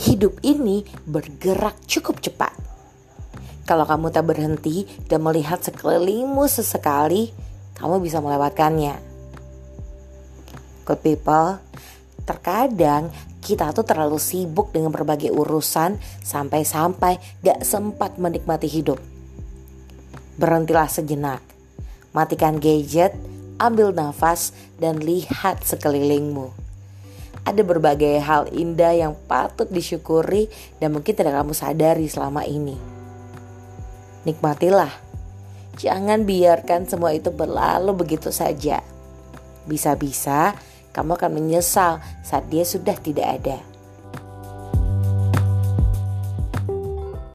hidup ini bergerak cukup cepat. Kalau kamu tak berhenti dan melihat sekelilingmu sesekali, kamu bisa melewatkannya. Good people, terkadang kita tuh terlalu sibuk dengan berbagai urusan sampai-sampai gak sempat menikmati hidup. Berhentilah sejenak, matikan gadget, ambil nafas, dan lihat sekelilingmu ada berbagai hal indah yang patut disyukuri dan mungkin tidak kamu sadari selama ini. Nikmatilah. Jangan biarkan semua itu berlalu begitu saja. Bisa-bisa kamu akan menyesal saat dia sudah tidak ada.